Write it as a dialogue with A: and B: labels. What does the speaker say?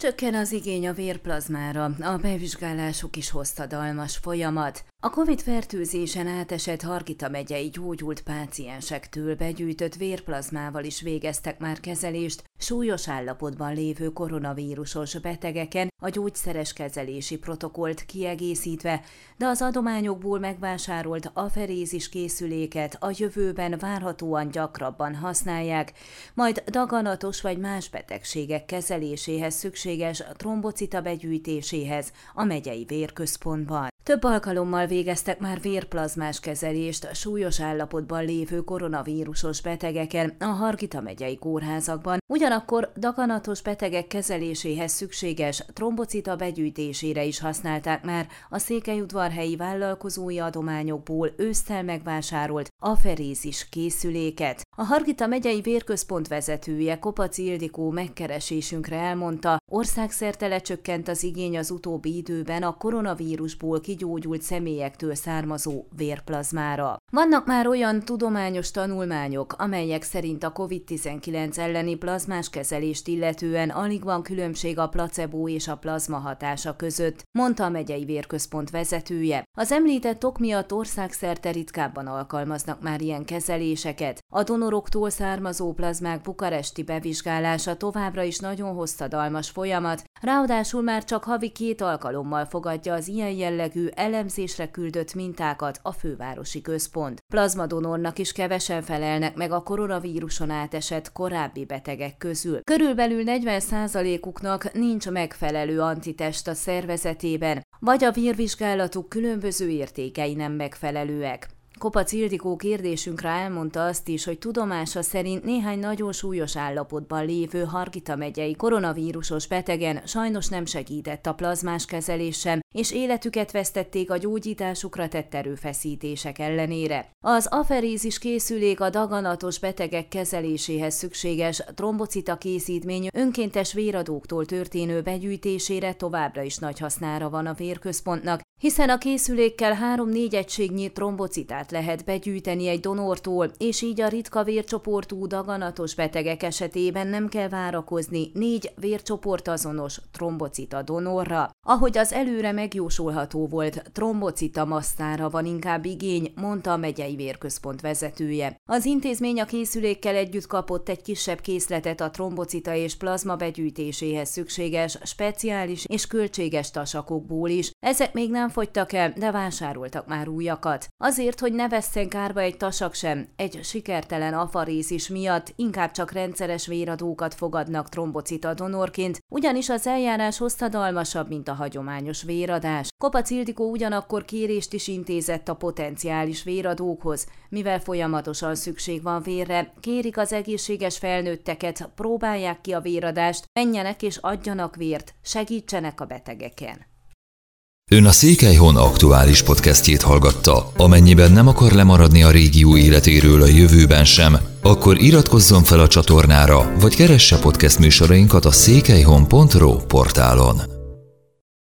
A: Csökken az igény a vérplazmára, a bevizsgálásuk is hosszadalmas folyamat. A Covid-fertőzésen átesett Hargita megyei gyógyult páciensektől begyűjtött vérplazmával is végeztek már kezelést súlyos állapotban lévő koronavírusos betegeken a gyógyszeres kezelési protokollt kiegészítve, de az adományokból megvásárolt aferézis készüléket a jövőben várhatóan gyakrabban használják, majd daganatos vagy más betegségek kezeléséhez szükséges trombocita begyűjtéséhez a megyei vérközpontban. Több alkalommal végeztek már vérplazmás kezelést a súlyos állapotban lévő koronavírusos betegeken a Hargita megyei kórházakban, ugyanakkor daganatos betegek kezeléséhez szükséges trombocita begyűjtésére is használták már. A székelyudvarhelyi vállalkozói adományokból ősztel megvásárolt aferézis készüléket. A Hargita megyei vérközpont vezetője Kopac Ildikó megkeresésünkre elmondta, országszerte lecsökkent az igény az utóbbi időben a koronavírusból kigyógyult személyektől származó vérplazmára. Vannak már olyan tudományos tanulmányok, amelyek szerint a COVID-19 elleni plazmás kezelést illetően alig van különbség a placebo és a plazma hatása között, mondta a megyei vérközpont vezetője. Az említett ok miatt országszerte ritkábban alkalmaznak már ilyen kezeléseket. A donoroktól származó plazmák bukaresti bevizsgálása továbbra is nagyon hosszadalmas folyamat, ráadásul már csak havi két alkalommal fogadja az ilyen jellegű elemzésre küldött mintákat a fővárosi központ. Plazmadonornak is kevesen felelnek meg a koronavíruson átesett korábbi betegek közül. Körülbelül 40%-uknak nincs megfelelő antitest a szervezetében, vagy a vérvizsgálatuk különböző értékei nem megfelelőek. Kopac Ildikó kérdésünkre elmondta azt is, hogy tudomása szerint néhány nagyon súlyos állapotban lévő Hargita megyei koronavírusos betegen sajnos nem segített a plazmás kezelés sem, és életüket vesztették a gyógyításukra tett erőfeszítések ellenére. Az aferézis készülék a daganatos betegek kezeléséhez szükséges trombocita készítmény önkéntes véradóktól történő begyűjtésére továbbra is nagy hasznára van a vérközpontnak, hiszen a készülékkel 3-4 egységnyi trombocitát lehet begyűjteni egy donortól, és így a ritka vércsoportú daganatos betegek esetében nem kell várakozni négy vércsoport azonos trombocita donorra. Ahogy az előre megjósolható volt, trombocita masztára van inkább igény, mondta a megyei vérközpont vezetője. Az intézmény a készülékkel együtt kapott egy kisebb készletet a trombocita és plazma begyűjtéséhez szükséges, speciális és költséges tasakokból is. Ezek még nem fogytak el, de vásároltak már újakat. Azért, hogy ne vesszen kárba egy tasak sem, egy sikertelen afarézis miatt inkább csak rendszeres véradókat fogadnak trombocita donorként, ugyanis az eljárás hosszadalmasabb, mint a hagyományos véradás. Kopac Ildikó ugyanakkor kérést is intézett a potenciális véradókhoz, mivel folyamatosan szükség van vérre, kérik az egészséges felnőtteket, próbálják ki a véradást, menjenek és adjanak vért, segítsenek a betegeken.
B: Ön a Székelyhon aktuális podcastjét hallgatta. Amennyiben nem akar lemaradni a régió életéről a jövőben sem, akkor iratkozzon fel a csatornára, vagy keresse podcast műsorainkat a székelyhon.pro portálon.